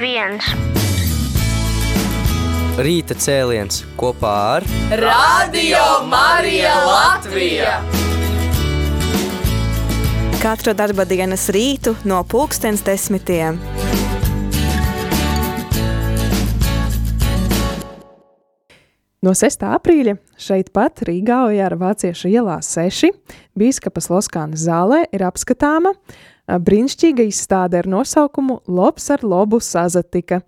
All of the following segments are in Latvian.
viens. Rīta cēliens kopā ar Radio Marija Latvija! Katru darba dienas rītu no pulkstens desmitiem. No 6. aprīļa šeit pat Rīgā Ojāra Vācieša ielā 6 Bīskapas Loskāna zālē ir apskatāma brīnišķīga izstāde ar nosaukumu Lobs ar lobu sazatika.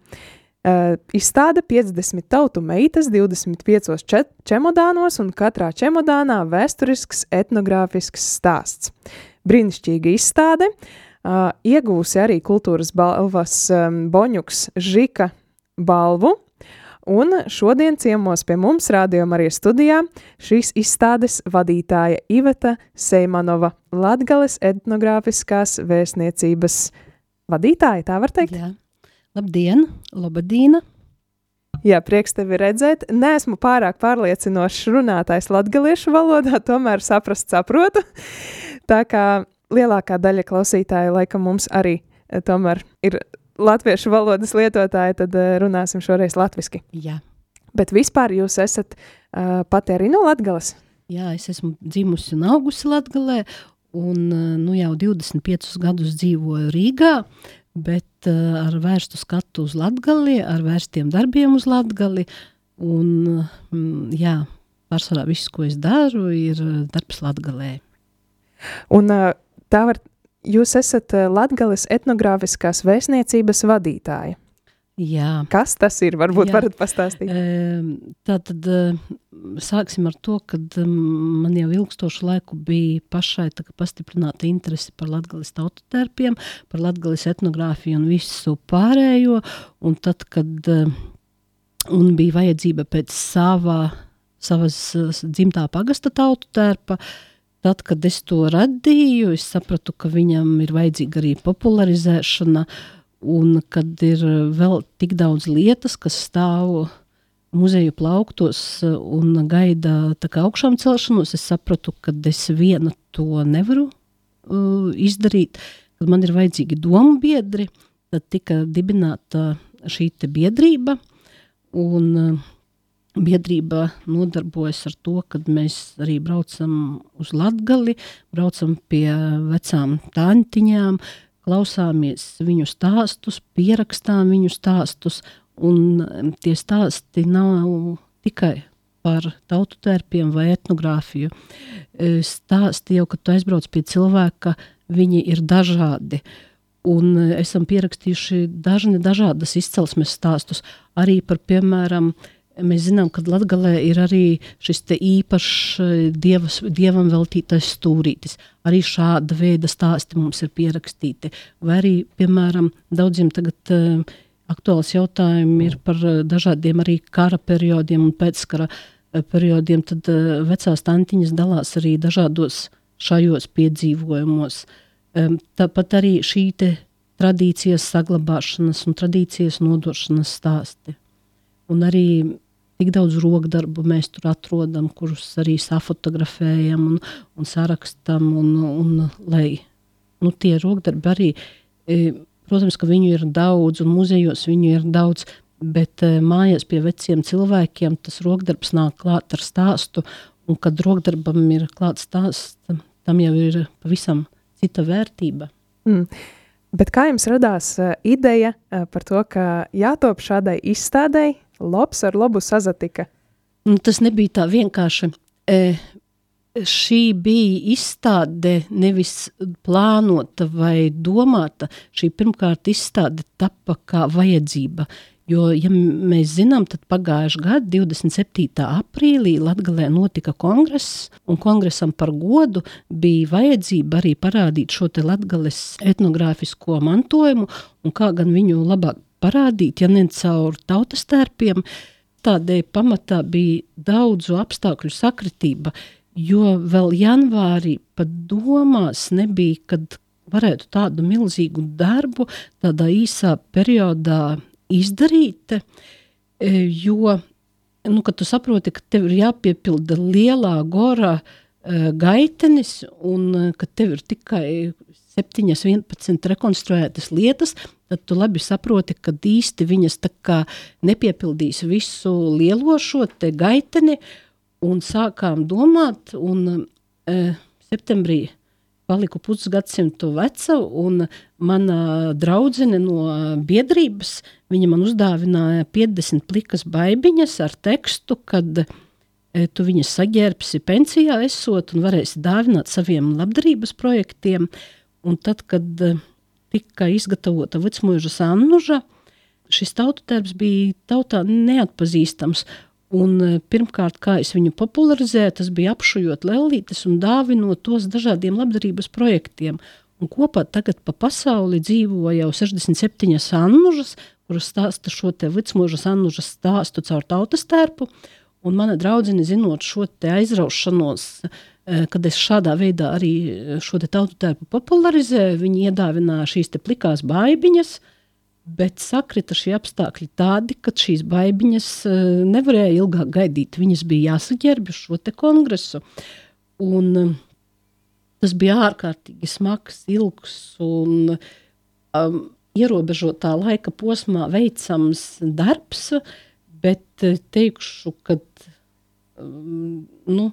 Uh, izstāde 50 tautu meitas 25 čemodānos un katrā čemodānā vēsturisks etnogrāfisks stāsts. Brīnišķīga izstāde, uh, iegūsi arī kultūras balvas um, Boņuks Žika balvu, Un šodien ciemos pie mums, rādījumā arī studijā, šīs izstādes vadītāja Iveta Seimanova, Latgales etnogrāfiskās vēstniecības vadītāja, tā var teikt? Jā. Labdien, labadīna! Jā, prieks tevi redzēt. Nesmu pārāk pārliecinošs runātājs latgaliešu valodā, tomēr saprast saprotu. Tā kā lielākā daļa klausītāju laikam mums arī eh, tomēr ir latviešu valodas lietotāji, tad uh, runāsim šoreiz latviski. Jā. Bet vispār jūs esat uh, pati arī no Latgales? Jā, es esmu dzimusi un augusi Latgalē, un uh, nu jau 25 gadus dzīvoju Rīgā, bet uh, ar vērstu skatu uz Latgali, ar vērstiem darbiem uz Latgali, un mm, jā, pārsvarā viss, ko es daru, ir darbs Latgalē. Un uh, tā var jūs esat eh, Latgales etnogrāfiskās vēstniecības vadītāja. Jā. Kas tas ir? Varbūt Jā. varat pastāstīt. Tā tad sāksim ar to, ka man jau ilgstošu laiku bija pašai pastiprināta interese par latgales tautotērpiem, par latgales etnogrāfiju un visu pārējo, un tad, kad un bija vajadzība pēc sava, savas dzimtā pagasta tautotērpa, uh, Tad, kad es to radīju, es sapratu, ka viņam ir vajadzīga arī popularizēšana, un kad ir vēl tik daudz lietas, kas stāv muzeju plauktos un gaida augšām celšanos, es sapratu, ka es viena to nevaru uh, izdarīt, kad man ir vajadzīgi domu biedri, tad tika dibināta šī biedrība, un uh, biedrība nodarbojas ar to, ka mēs arī braucam uz Latgali, braucam pie vecām tāntiņām, klausāmies viņu stāstus, pierakstām viņu stāstus, un tie stāsti nav tikai par tautu tērpiem vai etnogrāfiju. Stāsti jau, kad tu aizbrauc pie cilvēka, viņi ir dažādi. Un esam pierakstījuši dažni dažādas izcelsmes stāstus arī par, piemēram, uh, Mēs zinām, ka Latvijā ir arī šis īpašs eh, dievas, dievam veltītais stūrītis. Arī šāda veida stāsti mums ir pierakstīti. Vai arī, piemēram, daudziem tagad uh, aktuāls jautājumi ir par uh, dažādiem arī kara periodiem un pēckara periodiem. Tad uh, vecās tantiņas dalās arī dažādos šajos piedzīvojumos. Um, tāpat arī šī tradīcijas saglabāšanas un tradīcijas nodošanas stāsti. Un arī Tik daudz rokdarbu mēs tur atrodam, kurus arī safotografējam un, un sarakstam. Un, un, lai, nu, tie rokdarbi arī, e, protams, ka viņu ir daudz un muzejos viņu ir daudz, bet e, mājās pie veciem cilvēkiem tas rokdarbs nāk klāt ar stāstu, un kad rokdarbam ir klāts stāsts, tam jau ir pavisam cita vērtība. Mm. Bet kā jums radās uh, ideja par to, ka jātop šādai izstādēji, labs ar labu sazatika? Nu, tas nebija tā vienkārši. E, šī bija izstāde nevis plānota vai domāta. Šī pirmkārt izstāde tapa kā vajadzība. Jo, ja mēs zinām, tad pagājušā gada 27. aprīlī Latvijā notika kongress, un kongresam par godu bija vajadzība arī parādīt šo Latvijas etnogrāfisko mantojumu, un kā gan viņu labāk parādīt, ja ne caur tautas tērpiem. Tādēļ pamatā bija daudzu apstākļu sakritība, jo vēl janvārī pat domās nebija, kad varētu tādu milzīgu darbu tādā īsā periodā izdarīt, e, jo, nu, kad tu saproti, ka tev ir jāpiepilda lielā gorā e, gaitenis un e, ka tev ir tikai 7, 11 rekonstruētas lietas, tad tu labi saproti, ka īsti viņas nepiepildīs visu lielo šo te gaiteni, un sākām domāt, un e, septembrī paliku pusgadsimtu veca, un mana draudzene no biedrības, viņa man uzdāvināja 50 plikas baibiņas ar tekstu, kad e, tu viņas saģērbsi pensijā esot un varēsi dāvināt saviem labdarības projektiem, un tad, kad e, tika izgatavota Vicmuža Sannuža, šis tautotērbs bija tautā neatpazīstams, Un, e, pirmkārt, kā es viņu popularizēju, tas bija apšujot lēlītes un dāvinot tos dažādiem labdarības projektiem. Un kopā tagad pa pasauli dzīvo jau 67 annužas, kuras stāsta šo te vicmožas annužas stāstu caur tautas tērpu. Un mana draudzene, zinot šo te aizraušanos, e, kad es šādā veidā arī šo te tautu tērpu popularizēju, viņi iedāvināja šīs plikās baibiņas, uh, Bet sakrita šie apstākļi tādi, ka šīs baigiņas eh, nevarēja ilgāk gaidīt. Viņas bija jāsaģērbj uz šo kongresu. Un, eh, tas bija ārkārtīgi smags, ilgs un um, ierobežotā laika posmā veicams darbs, bet eh, teikšu, ka um, nu,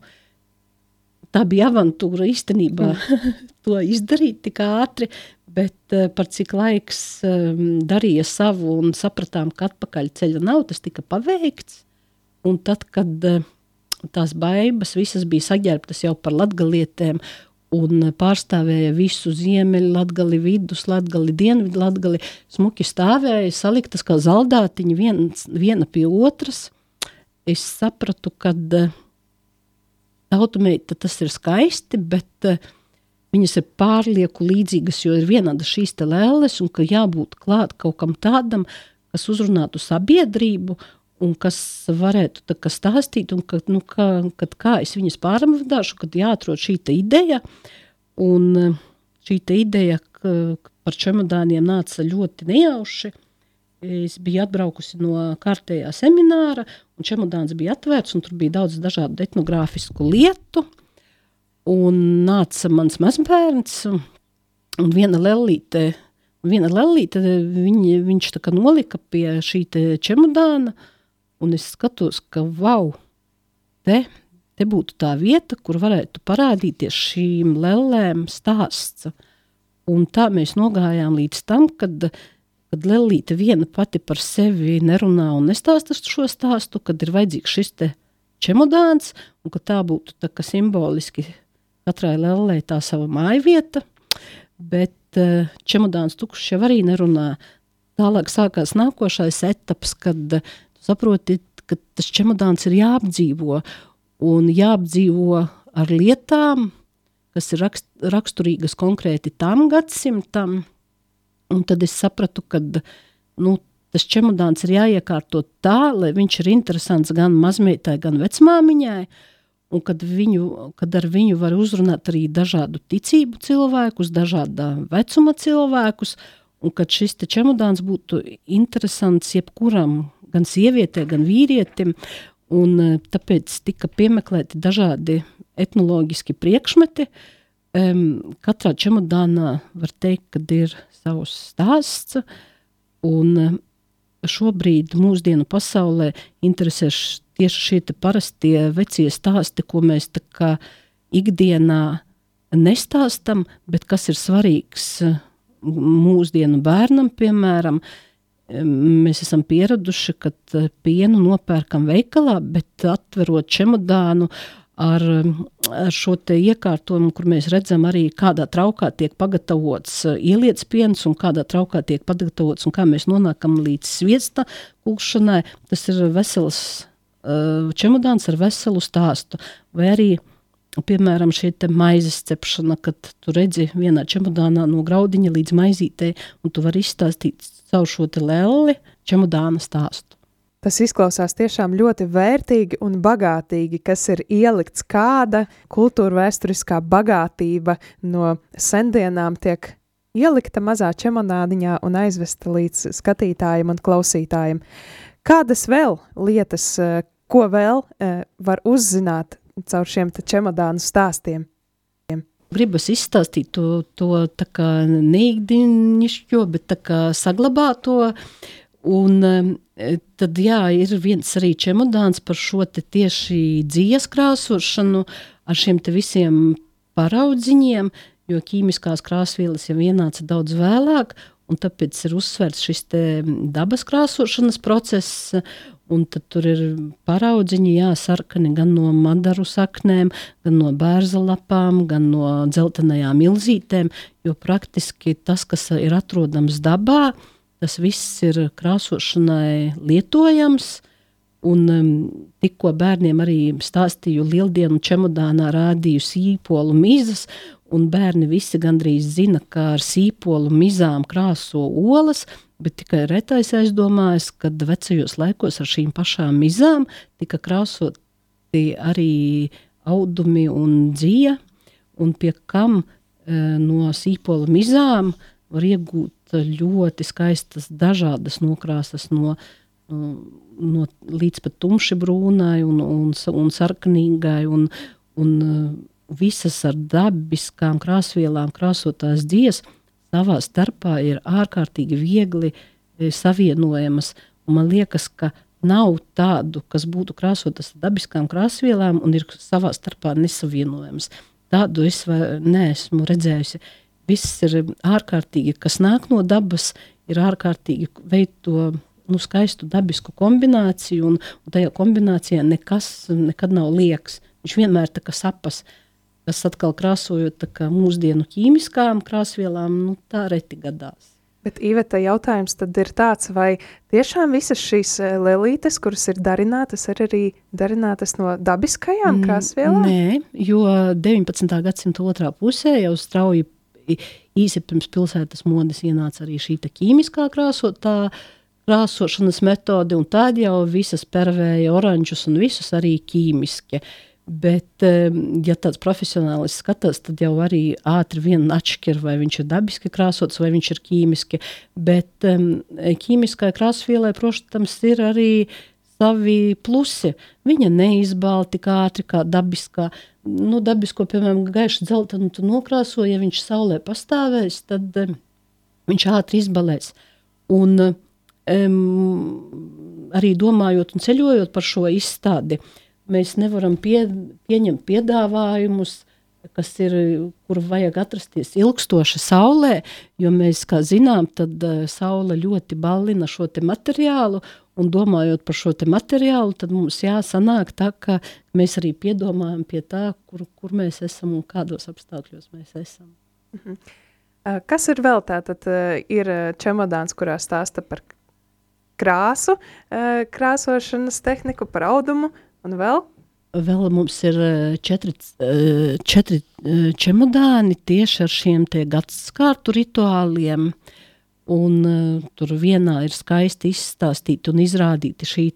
tā bija avantūra īstenībā mm. to izdarīt tik ātri, bet uh, par cik laiks um, darīja savu un sapratām, ka atpakaļ ceļa nav, tas tika paveikts. Un tad, kad uh, tās baibas visas bija saģērbtas jau par latgalietēm un pārstāvēja visu ziemeļu latgali, vidus latgali, dienvidu latgali, smuki stāvēja, saliktas kā zaldātiņi viens, viena pie otras, es sapratu, kad uh, tautumeita tas ir skaisti, bet uh, viņas ir pārlieku līdzīgas, jo ir vienāda šīs te lēles, un ka jābūt klāt kaut kam tādam, kas uzrunātu sabiedrību, un kas varētu tā kā stāstīt, un ka, nu, kā, kad kā es viņas pārvadāšu, kad jāatrod šī ideja, un šī te ideja par čemodāniem nāca ļoti nejauši. Es biju atbraukusi no kārtējā semināra, un čemodāns bija atvērts, un tur bija daudz dažādu etnogrāfisku lietu, uh, Un nāca mans mazbērns, un viena lelīte, viena lelīte viņ, viņš tā kā nolika pie šī čemodāna, un es skatos, ka vau, te, te būtu tā vieta, kur varētu parādīties šīm lellēm stāsts. Un tā mēs nogājām līdz tam, kad, kad lelīte viena pati par sevi nerunā un nestāsta šo stāstu, kad ir vajadzīgs šis čemodāns, un ka tā būtu tā simboliski katrai lellei tā sava māja vieta, bet uh, čemodāns tukšs jau arī nerunā. Tālāk sākās nākošais etaps, kad uh, saproti, ka tas čemodāns ir jāapdzīvo un jāapdzīvo ar lietām, kas ir rakst, raksturīgas konkrēti tam gadsimtam. Un tad es sapratu, ka nu, tas čemodāns ir jāiekārto tā, lai viņš ir interesants gan mazmeitai, gan vecmāmiņai. Un kad, viņu, kad ar viņu var uzrunāt arī dažādu ticību cilvēkus, dažādā vecuma cilvēkus, un kad šis čemodāns būtu interesants jebkuram, gan sievietē, gan vīrietim, un e, tāpēc tika piemeklēti dažādi etnoloģiski priekšmeti. Um, katrā čemodānā var teikt, ka ir savs stāsts, un e, šobrīd mūsdienu pasaulē interesē tieši šie parastie vecie stāsti, ko mēs ikdienā nestāstam, bet kas ir svarīgs eh, mūsdienu bērnam, piemēram, mēs esam pieraduši, ka pienu nopērkam veikalā, bet atverot čemodānu ar, ar šo iekārtojumu, kur mēs redzam arī, kādā traukā tiek pagatavots eh, ieliets piens un kādā traukā tiek pagatavots un kā mēs nonākam līdz sviesta kulšanai, tas ir vesels Eh, čemodāns ar veselu stāstu, vai arī, piemēram, šī maizes cepšana, kad tu redzi vienā čemodānā no graudiņa līdz maizītei, un tu vari izstāstīt savu šo lelli čemodāna stāstu. Tas izklausās tiešām ļoti vērtīgi un bagātīgi, kas ir ielikts kāda kultūra vēsturiskā bagātība no sendienām tiek ielikta mazā čemonādiņā un aizvesta līdz skatītājiem un klausītājiem. Kādas vēl lietas, eh, ko vēl uh, var uzzināt caur šiem čemodānu stāstiem? gribas izstāstīt to, to neikdienišķo, bet tā kā saglabāto. Un e, tad, jā, ir viens arī čemodāns par šo tieši dzīves krāsošanu ar šiem visiem paraudziņiem, jo ķīmiskās krāsvielas jau ienāca daudz vēlāk, un tāpēc ir uzsverts šis dabas krāsošanas process, Un tad tur ir paraudziņi, jā, sarkani gan no madaru saknēm, gan no bērza lapām, gan no dzeltenajām ilzītēm, jo praktiski tas, kas ir atrodams dabā, tas viss ir krāsošanai lietojams. Un um, tikko bērniem arī stāstīju lieldienu čemodānā rādīju sīpolu mizas, un bērni visi gandrīz zina, kā ar sīpolu mizām krāso olas, bet tikai retais aizdomājas, ka vecajos laikos ar šīm pašām mizām tika krāsoti arī audumi un dzija, un pie kam e, no sīpola mizām var iegūt ļoti skaistas dažādas nokrāsas no, no, no līdz pat tumši brūnai un, un, un sarkanīgai un, un e, visas ar dabiskām krāsvielām krāsotās dziesmas savā starpā ir ārkārtīgi viegli e, savienojamas. Man liekas, ka nav tādu, kas būtu krāsotas ar dabiskām krāsvielām un ir savā starpā nesavienojams. Tādu es neesmu redzējusi. Viss ir ārkārtīgi, kas nāk no dabas, ir ārkārtīgi veido nu, skaistu dabisku kombināciju, un, un tajā kombinācijā nekas nekad nav liekas. Viņš vienmēr tā kā sapas. Kas atkal krāsojot mūsdienu ķīmiskām krāsvielām, nu, tā reti gadās. Bet, Iveta, jautājums tad ir tāds, vai tiešām visas šīs eh, lelītes, kuras ir darinātas, ir arī darinātas no dabiskajām krāsvielām? Nē, jo 19. gadsimta otrā pusē jau strauji īsi pirms pilsētas modes ienāca arī šī ķīmiskā krāsotā krāsošanas metode, un tad jau visas pervēja oranžus un visus arī ķīmiski. Bet, ja tāds profesionālis skatās, tad jau arī ātri vien atšķir, vai viņš ir dabiski krāsots, vai viņš ir ķīmiski. Bet um, ķīmiskai krāsvielai, protams, ir arī savi plusi. Viņa neizbāla tik ātri kā dabiskā. Nu, dabisko, piemēram, gaišu dzeltenu tu nokrāso, ja viņš saulē pastāvēs, tad um, viņš ātri izbalēs. Un um, arī domājot un ceļojot par šo izstādi, Mēs nevaram pie, pieņemt piedāvājumus, kas ir, kur vajag atrasties ilgstoši saulē, jo mēs, kā zinām, tad uh, saule ļoti ballina šo te materiālu, un domājot par šo te materiālu, tad mums jāsanāk tā, ka mēs arī piedomājam pie tā, kur, kur mēs esam un kādos apstākļos mēs esam. Mhm. Kas ir vēl tātad? Ir čemodāns, kurā stāsta par krāsu, krāsošanas tehniku, par audumu, Un vēl? Vēl mums ir četri, četri čemodāni tieši ar šiem gadsimtu rituāliem. Un, uh, tur vienā ir skaisti izstāstīta un izrādīta šī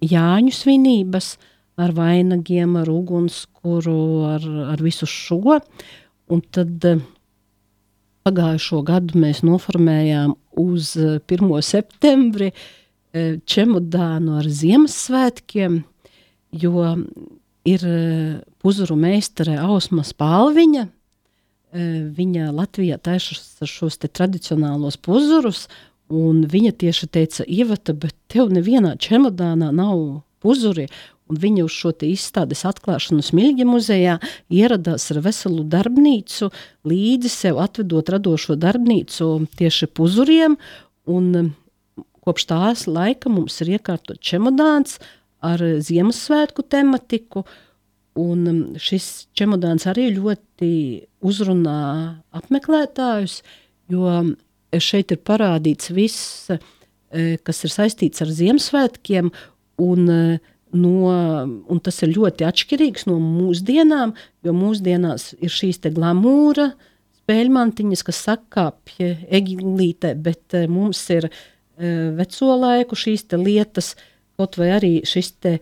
Jāņu svinības ar vainagiem, ar ugunskura, ar, ar visu šo. Un tad uh, pagājušo gadu mēs noformējām uz 1. septembri uh, čemodānu ar Ziemassvētkiem jo ir e, puzuru meistare Ausma Spālviņa. Viņa Latvijā taisa šos tradicionālos puzurus, un viņa tieši teica, Ievata, bet tev nevienā čemodānā nav puzuri, un viņa uz šo izstādes atklāšanu Smilģa muzejā ieradās ar veselu darbnīcu, līdzi sev atvedot radošo darbnīcu tieši puzuriem, un kopš tās laika mums ir iekārtot čemodāns, uh, ar Ziemassvētku tematiku. Un um, šis čemodāns arī ļoti uzrunā apmeklētājus, jo šeit ir parādīts viss, eh, kas ir saistīts ar Ziemassvētkiem, un, eh, no, un tas ir ļoti atšķirīgs no mūsdienām, jo mūsdienās ir šīs glamūra spēļmantiņas, kas sakāpja eglītē, bet eh, mums ir veco laiku šīs lietas, uh, Kaut vai arī šis te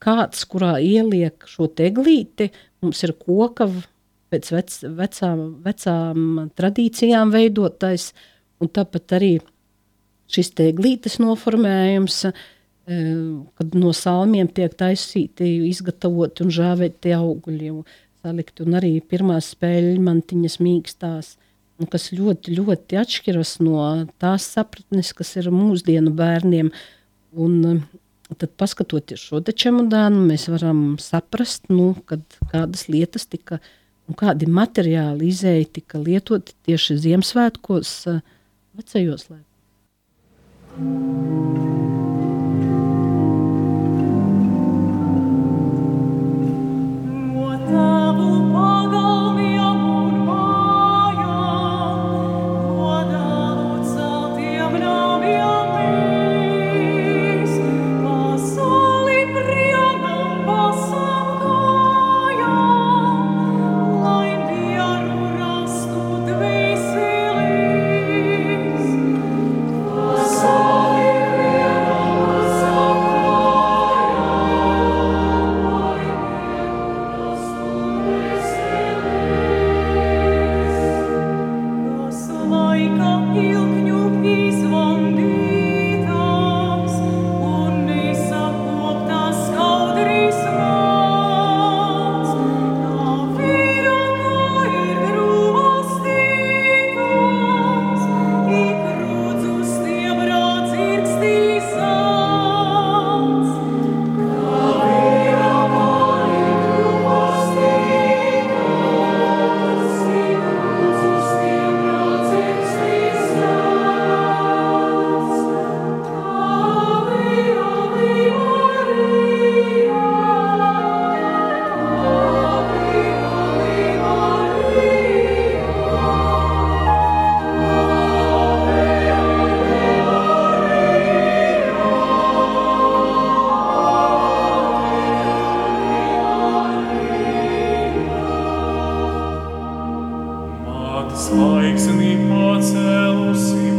kāds, kurā ieliek šo teglīti, mums ir koka pēc vec, vecām, vecām tradīcijām veidotais, un tāpat arī šis teglītes noformējums, kad no salmiem tiek taisīti, izgatavoti un žāvēti augļi. salikt, un arī pirmās spēļu mantiņas mīkstās, kas ļoti, ļoti atšķiras no tās sapratnes, kas ir mūsdienu bērniem. Un, tad, paskatoties šo čemodānu, mēs varam saprast, nu, kādas lietas tika, un kādi materiāli izēja tika lietoti tieši Ziemassvētkos, uh, vecajos laikos. Spikes in die Sea.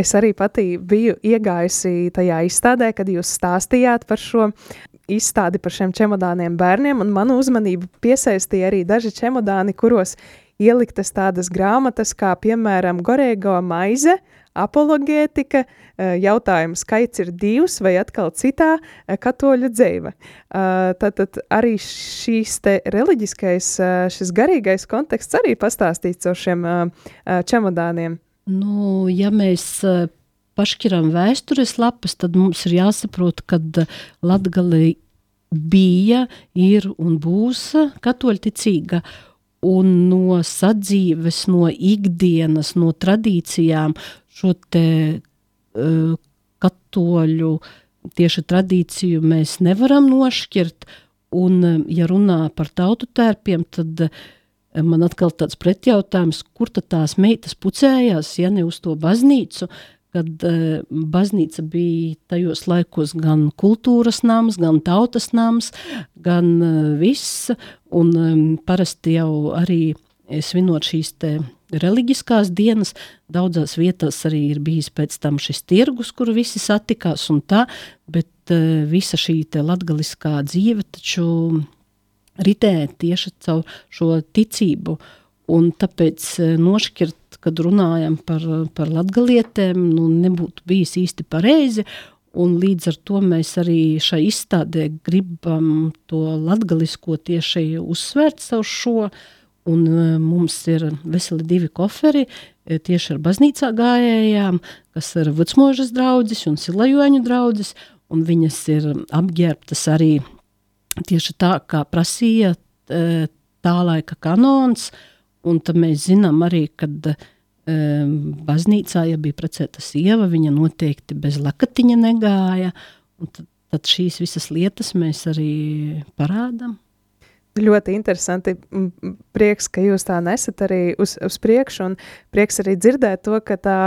Es arī pati biju iegājusi tajā izstādē, kad jūs stāstījāt par šo izstādi par šiem čemodāniem bērniem, un manu uzmanību piesaistīja arī daži čemodāni, kuros ieliktas tādas grāmatas kā, piemēram, Gorēgo maize, apologētika, jautājums, skaits ir divs vai atkal citā katoļu dzēva. Tātad arī šīs te reliģiskais, šis garīgais konteksts arī pastāstīts ar šiem čemodāniem. Nu, ja mēs pašķiram vēstures lapas, tad mums ir jāsaprot, ka Latgali bija, ir un būs katoļticīga, un no sadzīves, no ikdienas, no tradīcijām šo te uh, katoļu tieši tradīciju mēs nevaram nošķirt, un ja runā par tautu tērpiem, tad man atkal tāds pretjautājums, kur tad tās meitas pucējās, ja ne uz to baznīcu, kad uh, baznīca bija tajos laikos gan kultūras nams, gan tautas nams, gan uh, viss, un um, parasti jau arī svinot šīs te reliģiskās dienas, daudzās vietās arī ir bijis pēc tam šis tirgus, kur visi satikās un tā, bet uh, visa šī te latgaliskā dzīve taču ritē tieši caur šo ticību, un tāpēc nošķirt kad runājam par, par latgalietēm, nu, nebūtu bijis īsti pareizi, un līdz ar to mēs arī šai izstādē gribam to latgalisko tieši uzsvērt savu šo, un e, mums ir veseli divi koferi, e, tieši ar baznīcā gājējām, kas ir Vucmožas draudzes un Silajoņu draudzes, un viņas ir apģērbtas arī tieši tā, kā prasīja e, tā laika kanons, Un tad mēs zinām arī, ka um, baznīcā, ja bija precēta sieva, viņa noteikti bez lakatiņa negāja. Tad, tad šīs visas lietas mēs arī parādām. Ļoti interesanti. Prieks, ka jūs tā nesat arī uz, uz priekšu, un prieks arī dzirdēt to, ka tā,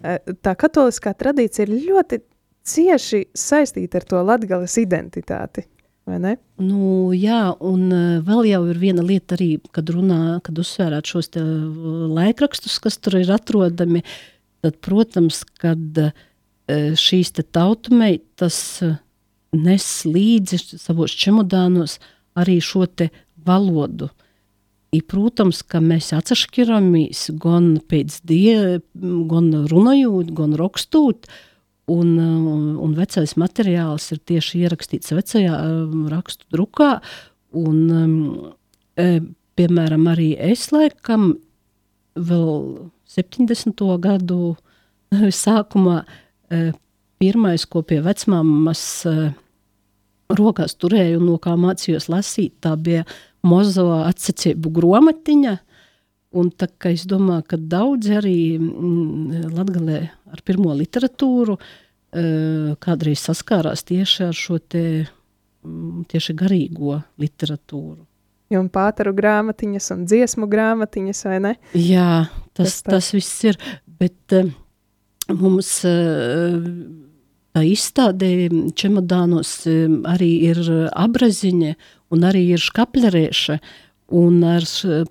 e, tā katoliskā tradīcija ir ļoti cieši saistīta ar to latgales identitāti vai ne? Nu, jā, un uh, vēl jau ir viena lieta arī, kad runā, kad uzsvērāt šos te uh, laikrakstus, kas tur ir atrodami, tad, protams, kad uh, šīs te tautumeitas nes līdzi savos čemodānos arī šo te valodu. I, protams, ka mēs atšķiramies gan pēc die, gan runājot, gan rakstūt, uh, Un, uh, un vecais materiāls ir tieši ierakstīts vecajā um, rakstu drukā. Un, um, e, piemēram, arī es laikam vēl 70. gadu sākumā pirmais, ko pie vecmāmas rokās turēju un no kā mācījos lasīt, tā bija mozo atsacību gromatiņa. Un tā kā es domāju, ka daudzi arī mm, Latgalē ar pirmo literatūru uh, kādreiz saskārās tieši ar šo te mm, tieši garīgo literatūru. Un pātaru grāmatiņas un dziesmu grāmatiņas, vai ne? Jā, tas, tas, tas viss ir, bet uh, mums uh, tā izstādē čemodānos arī ir abraziņa un arī ir škaplerēša, Un ar,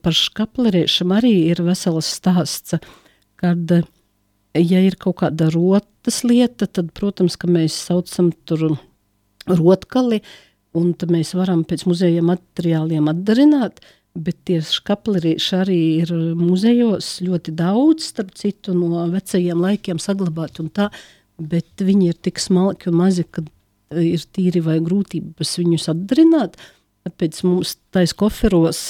par škaplerēšanu arī ir vesels stāsts, kad, ja ir kaut kāda rotas lieta, tad, protams, ka mēs saucam tur rotkali, un tad mēs varam pēc muzeja materiāliem atdarināt, bet tie škaplerīši arī ir muzejos ļoti daudz, starp citu, no vecajiem laikiem saglabāti un tā, bet viņi ir tik smalki un mazi, ka ir tīri vai grūtības viņus atdarināt, Tāpēc mums tais koferos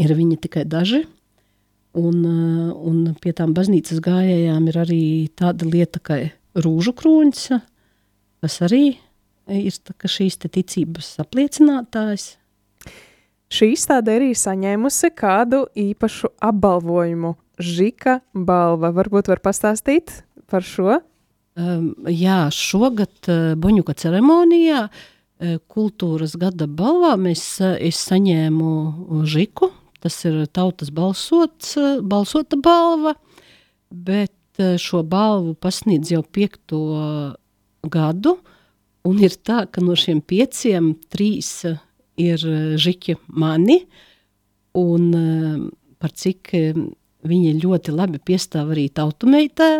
ir viņi tikai daži. Un, un pie tām baznīcas gājējām ir arī tāda lieta, kā rūžu krūņš, kas arī ir šīs ticības apliecinātājs. Šī izstāde arī saņēmusi kādu īpašu apbalvojumu. Žika balva. Varbūt var pastāstīt par šo? Um, jā, šogad uh, Boņuka ceremonijā uh, kultūras gada balvā mēs, e, es saņēmu Žiku, tas ir tautas balsots, e, balsota balva, bet šo balvu pasniedz jau piekto gadu, un ir tā, ka no šiem pieciem trīs ir Žiki mani, un par cik viņi ļoti labi piestāv arī tautumeitē,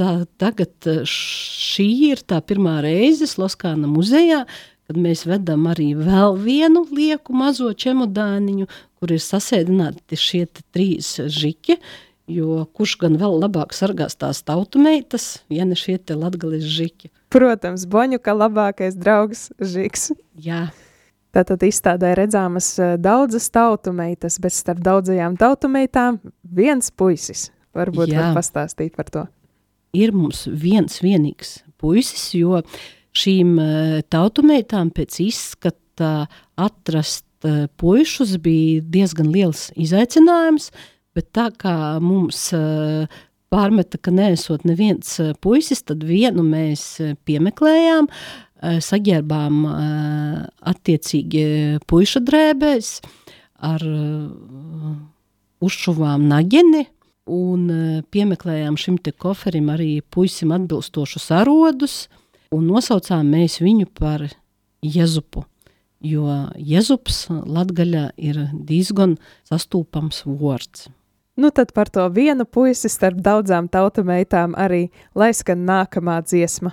tā, tagad šī ir tā pirmā reize Sloskāna muzejā, kad mēs vedam arī vēl vienu lieku mazo čemodāniņu, kur ir sasēdināti šie trīs žiķi, jo kurš gan vēl labāk sargās tās tautu meitas, ja ne šie te latgalis žiķi. Protams, Boņuka labākais draugs Žiks. Jā. Tātad izstādē redzāmas eh, daudzas tautu meitas, bet starp daudzajām tautu meitām viens puisis. Varbūt Jā. var pastāstīt par to. Ir mums viens vienīgs puisis, jo uh, tautu meitām pēc izskata atrast uh, puišus bija diezgan liels izaicinājums, bet tā kā mums uh, pārmeta, ka neesot neviens eh, puisis, tad vienu mēs eh, piemeklējām, eh, saģērbām attiecīgi puiša drēbēs ar uzšuvām naģeni un piemeklējām šim te koferim arī puisim atbilstošus arodus un nosaucām mēs viņu par Jezupu jo Jezups latgaļā ir diezgan sastūpams vārds. Nu tad par to vienu puisi starp daudzām tautu meitām arī lai skan nākamā dziesma.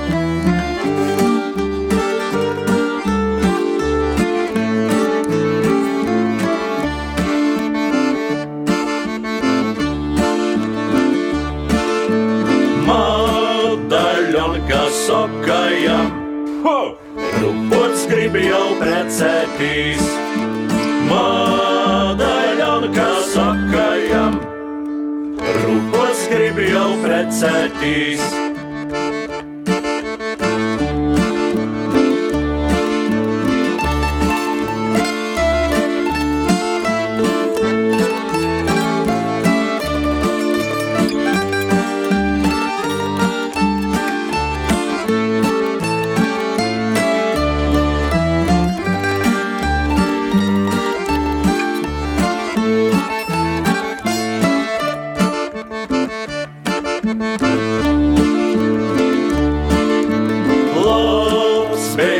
rupots grib jau precētīs. Mādaļam, kā sakajam, rūkos grib jau precētīs.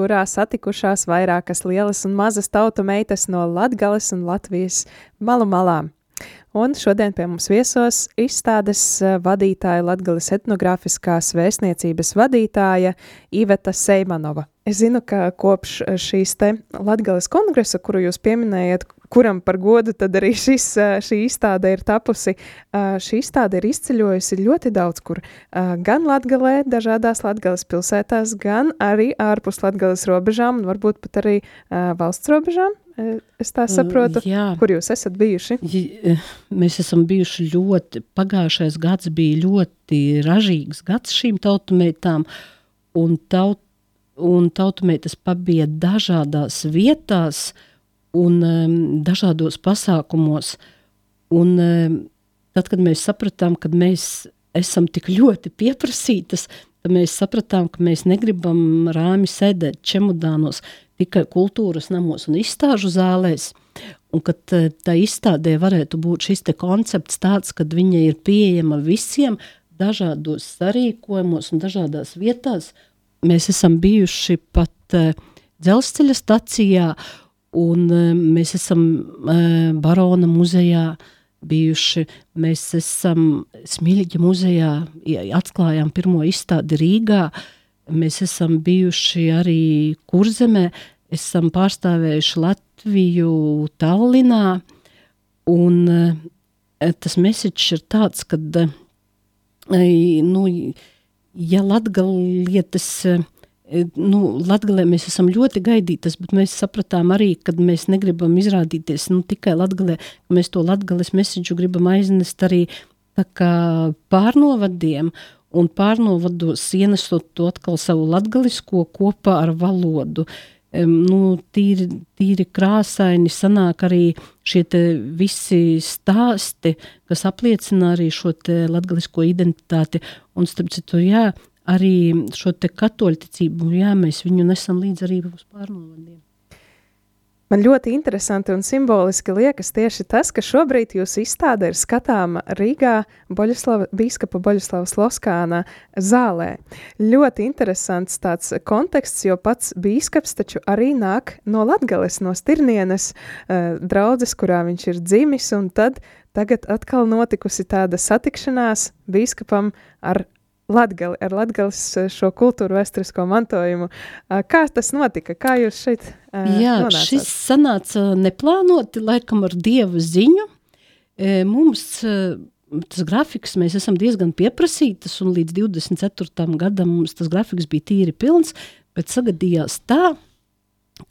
kurā satikušās vairākas lielas un mazas tautu meitas no Latgales un Latvijas malu malām. Un šodien pie mums viesos izstādes eh, vadītāja Latgales etnogrāfiskās vēstniecības vadītāja Iveta Seimanova. Es zinu, ka kopš šīs te Latgales kongresa, kuru jūs pieminējat, kuram par godu tad arī šis, šī izstāde ir tapusi. Šī izstāde ir izceļojusi ļoti daudz kur, gan Latgalē, dažādās Latgales pilsētās, gan arī ārpus Latgales robežām un varbūt pat arī valsts robežām. Es tā saprotu, Jā. kur jūs esat bijuši. Mēs esam bijuši ļoti, pagājušais gads bija ļoti ražīgs gads šīm tautumētām, un, taut, un tautumētas pabija dažādās vietās, un um, dažādos pasākumos. Un, um, tad, kad mēs sapratām, ka mēs esam tik ļoti pieprasītas, tad mēs sapratām, ka mēs negribam rāmi sēdēt čemodānos tikai kultūras namos un izstāžu zālēs, un ka tā izstādē varētu būt šis koncepts tāds, kad viņa ir pieejama visiem dažādos sarīkojumos un dažādās vietās. Mēs esam bijuši pat uh, dzelzceļa stacijā, un uh, mēs esam uh, Barona muzejā, uh, bijuši. Mēs esam Smilģa muzejā, atklājām pirmo izstādi Rīgā. Mēs esam bijuši arī Kurzemē, esam pārstāvējuši Latviju Tallinā. Un eh, tas mesiķis ir tāds, ka, eh, nu, ja latgalietes E, nu, Latvijā mēs esam ļoti gaidītas, bet mēs sapratām arī, ka mēs negribam izrādīties nu, tikai Latvijā, ka mēs to latgales mesiģu gribam aiznest arī pārnovadiem un pārnovados ienesot to atkal savu latgalisko kopā ar valodu. Nu, tīri, tīri krāsaini sanāk arī šie visi stāsti, kas apliecina arī šo latgalisko identitāti. Un starp citu, jā, arī šo katoļticību, jā, mēs viņu nesam līdz arī uz pārnovadiem. Man ļoti interesanti un simboliski liekas tieši tas, ka šobrīd jūsu izstāde ir skatāma Rīgā Boļuslava, bīskapa Boļuslavas Loskāna zālē. Ļoti interesants tāds konteksts, jo pats bīskaps taču arī nāk no Latgales, no Stirnienes uh, draudzes, kurā viņš ir dzimis, un tad tagad atkal notikusi tāda satikšanās bīskapam ar Latgali, ar Latgales eh, šo kultūru vēsturisko mantojumu. Eh, kā tas notika? Kā jūs šeit uh, Jā, nonācāt? šis sanāca neplānoti, laikam ar dievu ziņu. Mums tas grafiks, mēs esam diezgan pieprasītas, un līdz 24. gadam mums tas grafiks bija tīri pilns, bet sagadījās tā,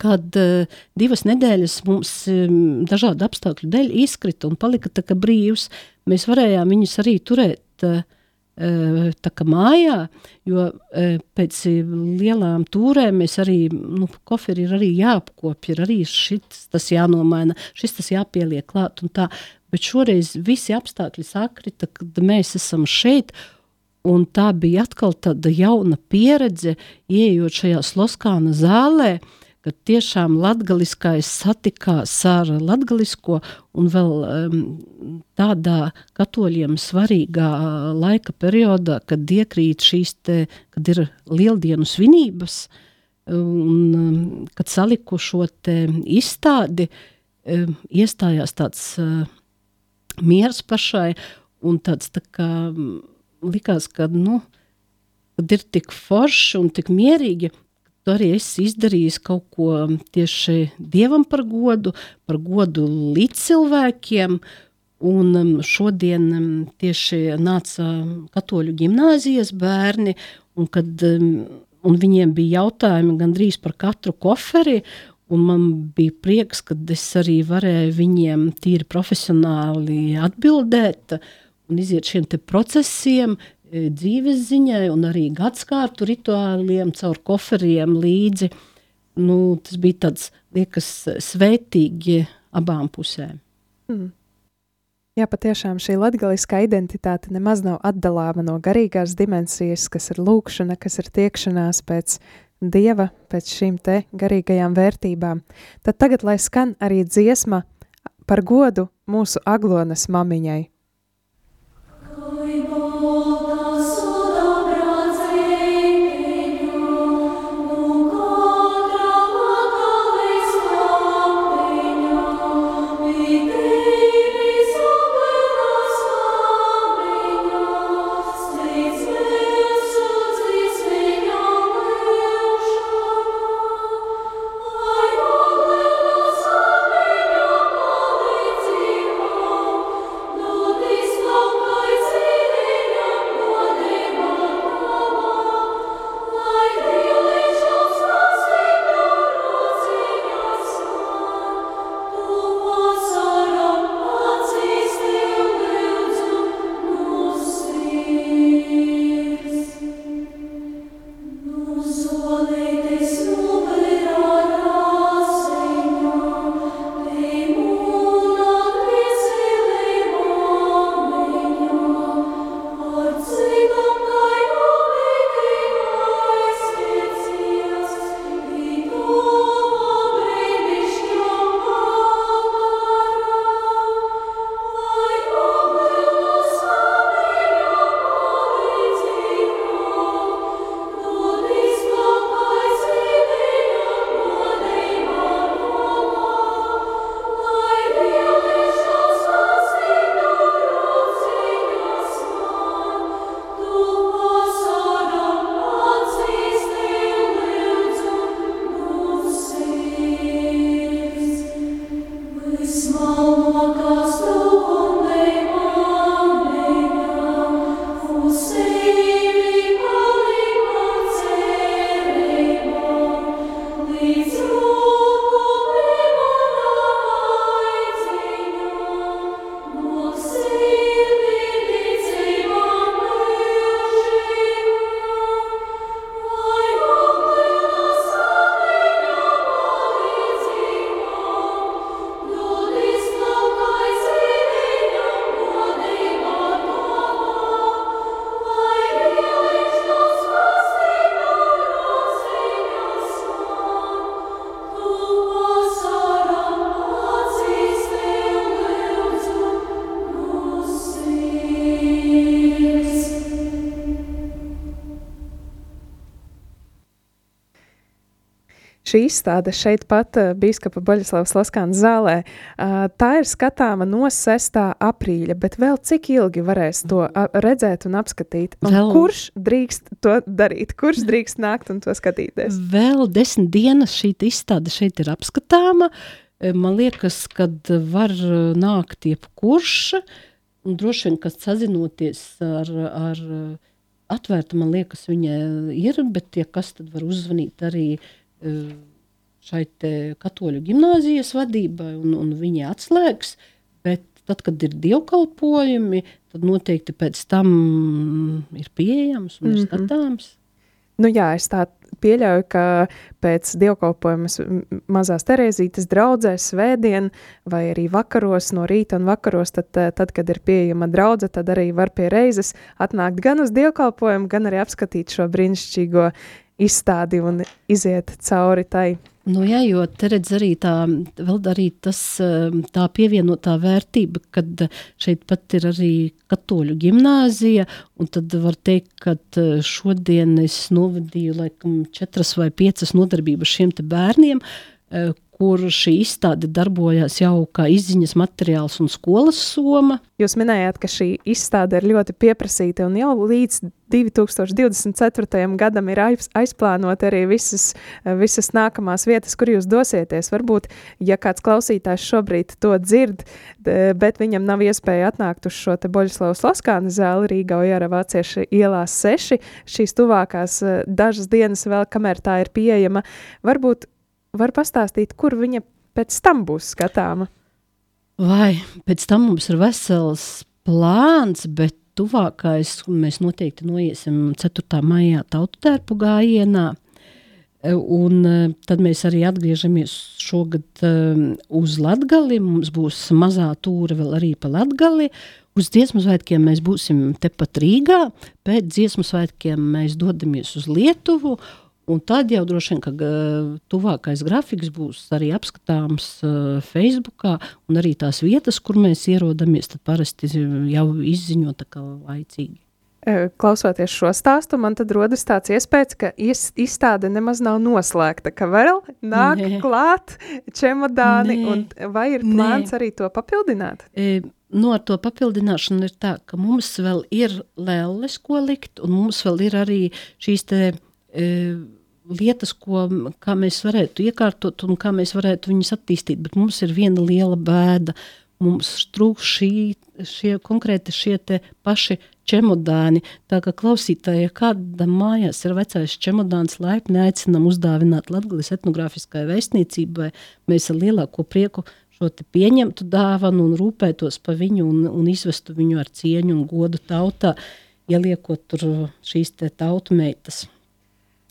kad uh, divas nedēļas mums um, dažādu apstākļu dēļ izkrita un palika tā kā brīvs. Mēs varējām viņus arī turēt uh, tā kā mājā, jo pēc lielām tūrēm mēs arī, nu, koferi ir arī jāapkopja, ir arī šis tas jānomaina, šis tas jāpieliek klāt un tā, bet šoreiz visi apstākļi sakrita, kad mēs esam šeit, un tā bija atkal tāda jauna pieredze, ieejot šajā Sloskāna zālē, uh, ka tiešām latgaliskais satikās ar latgalisko un vēl um, tādā katoļiem svarīgā laika periodā, kad iekrīt šīs te, kad ir lieldienu svinības un um, kad saliku šo te izstādi, um, iestājās tāds uh, miers pašai un tāds tā kā likās, ka, nu, kad ir tik forši un tik mierīgi, tu arī esi izdarījis kaut ko tieši dievam par godu, par godu līdz cilvēkiem. Un šodien tieši nāca katoļu gimnāzijas bērni, un, kad, un viņiem bija jautājumi gandrīz par katru koferi, un man bija prieks, ka es arī varēju viņiem tīri profesionāli atbildēt un iziet šiem procesiem, dzīves ziņai un arī gadsimtu rituāliem, caur koferiem līdzi. Nu, tas bija tāds, liekas, svētīgi abām pusēm. Mm. Jā, patiešām šī latgaliskā identitāte nemaz nav atdalāma no garīgās dimensijas, kas ir lūkšana, kas ir tiekšanās pēc dieva, pēc šīm te garīgajām vērtībām. Tad tagad, lai skan arī dziesma par godu mūsu aglonas mamiņai. Šī izstāde šeit pat uh, Bīskapa Baļaslavas Laskāna zālē, uh, tā ir skatāma no 6. aprīļa, bet vēl cik ilgi varēs to uh, redzēt un apskatīt? Un Vēl- kurš drīkst to darīt? Kurš drīkst nākt un to skatīties? Vēl desmit dienas šī izstāde šeit ir apskatāma. E, Man liekas, ka var nākt jebkurš, un droši vien, kas sazinoties ar, ar atvērtu, man liekas, viņa ir, bet ja kas tad var uzzvanīt arī e, šai te katoļu gimnāzijas vadībai, un, un viņai atslēgs, bet tad, kad ir dievkalpojumi, tad noteikti pēc tam ir pieejams un ir Mhm. skatāms. Nu jā, es tā pieļauju, ka pēc dievkalpojumas m- mazās Terēzītes draudzē svētdien vai arī vakaros no rīta un vakaros, tad, eh, tad kad ir pieejama draudze, tad arī var pie reizes atnākt gan uz dievkalpojumu, gan arī apskatīt šo brīnišķīgo izstādi un iziet cauri tai. Nu, jā, jo te redz arī tā, vēl arī tas, eh, tā pievienotā vērtība, kad šeit pat ir arī katoļu gimnāzija, un tad var teikt, ka eh, šodien es novadīju laikam četras vai piecas nodarbības šiem te bērniem, eh, kur šī izstāde darbojās jau kā izziņas materiāls un skolas soma. Jūs minējāt, ka šī izstāde ir ļoti pieprasīta un jau līdz 2024. gadam ir aiz, aizplānota arī visas, visas nākamās vietas, kur jūs dosieties. Varbūt, ja kāds klausītājs šobrīd to dzird, bet viņam nav iespēja atnākt uz šo te Boļislavas Laskāna zāli Rīgā Ojara Vācieša ielās seši, šīs tuvākās eh, dažas dienas vēl, kamēr tā ir pieejama, varbūt var pastāstīt, kur viņa pēc tam būs skatāma. Vai pēc tam mums ir vesels plāns, bet tuvākais mēs noteikti noiesim 4. maijā tautu tērpu gājienā. E, Un e, tad mēs arī atgriežamies šogad um, uz Latgali. Mums būs mazā tūra vēl arī pa Latgali. Uz dziesmu svētkiem mēs būsim tepat Rīgā. Pēc dziesmu svētkiem mēs dodamies uz Lietuvu. Un tad jau droši vien, ka ga- tuvākais grafiks būs arī apskatāms uh, Facebook, un arī tās vietas, kur mēs ierodamies, tad parasti jau izziņo tā kā laicīgi. Eh, Klausoties šo stāstu, man tad rodas tāds iespējas, ka izstāde nemaz nav noslēgta, ka vēl nāk Nē. klāt čemodāni, Nē. un vai ir Nē. plāns arī to papildināt? E, no ar to papildināšanu ir tā, ka mums vēl ir lēles, ko likt, un mums vēl ir arī šīs te, e, lietas, ko, kā mēs varētu iekārtot un kā mēs varētu viņus attīstīt. Bet mums ir viena liela bēda. Mums trūkst šī, šie konkrēti šie paši čemodāni. Tā kā klausītāji, ja kādam mājās ir vecais čemodāns, laipni aicinam uzdāvināt Latvijas etnogrāfiskai vēstniecībai. Mēs ar lielāko prieku šo pieņemtu dāvanu un rūpētos par viņu un, un izvestu viņu ar cieņu un godu tautā, ieliekot tur šīs tautu meitas.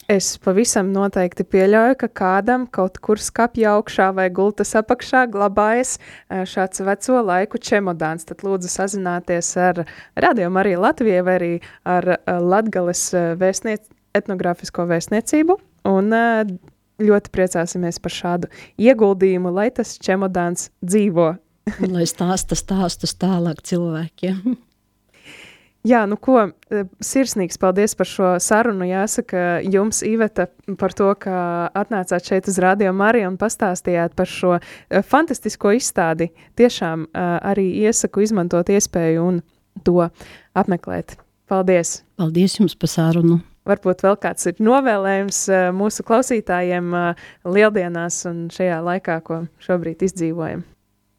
Es pavisam noteikti pieļauju, ka kādam kaut kur skapja augšā vai gultas apakšā glabājas eh, šāds veco laiku čemodāns. Tad lūdzu sazināties ar Radio Mariju Latviju vai arī ar eh, Latgales eh, vēstniec, etnogrāfisko vēstniecību. Un ļoti priecāsimies par šādu ieguldījumu, lai tas čemodāns dzīvo lai stāsta stāstus tālāk cilvēkiem. Jā, nu ko, eh, sirsnīgs paldies par šo sarunu. Jāsaka jums, Iveta, par to, ka atnācāt šeit uz Radio Mariju un pastāstījāt par šo eh, fantastisko izstādi. Tiešām eh, arī iesaku izmantot iespēju un to apmeklēt. Paldies! Paldies jums par sarunu! Varbūt vēl kāds ir novēlējums mūsu klausītājiem lieldienās un šajā laikā, ko šobrīd izdzīvojam.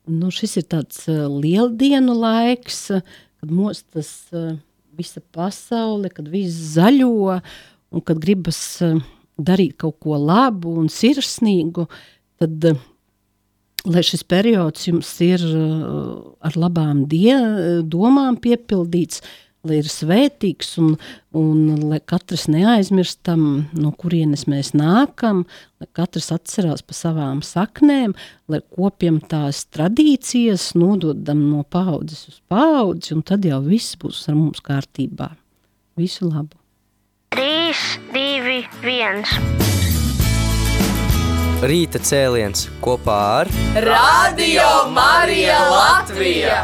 Nu, šis ir tāds lieldienu laiks, uh, kad mostas visa pasaule, kad viss zaļo un kad gribas darīt kaut ko labu un sirsnīgu, tad, lai šis periods jums ir ar labām die, domām piepildīts, lai ir svētīgs un, un lai katrs neaizmirstam, no kurienes mēs nākam, lai katrs atcerās par savām saknēm, lai kopjam tās tradīcijas, nododam no paudzes uz paudzi, un tad jau viss būs ar mums kārtībā. Visu labu! 3, 2, 1. Rīta cēliens kopā ar Radio Marija Latvija!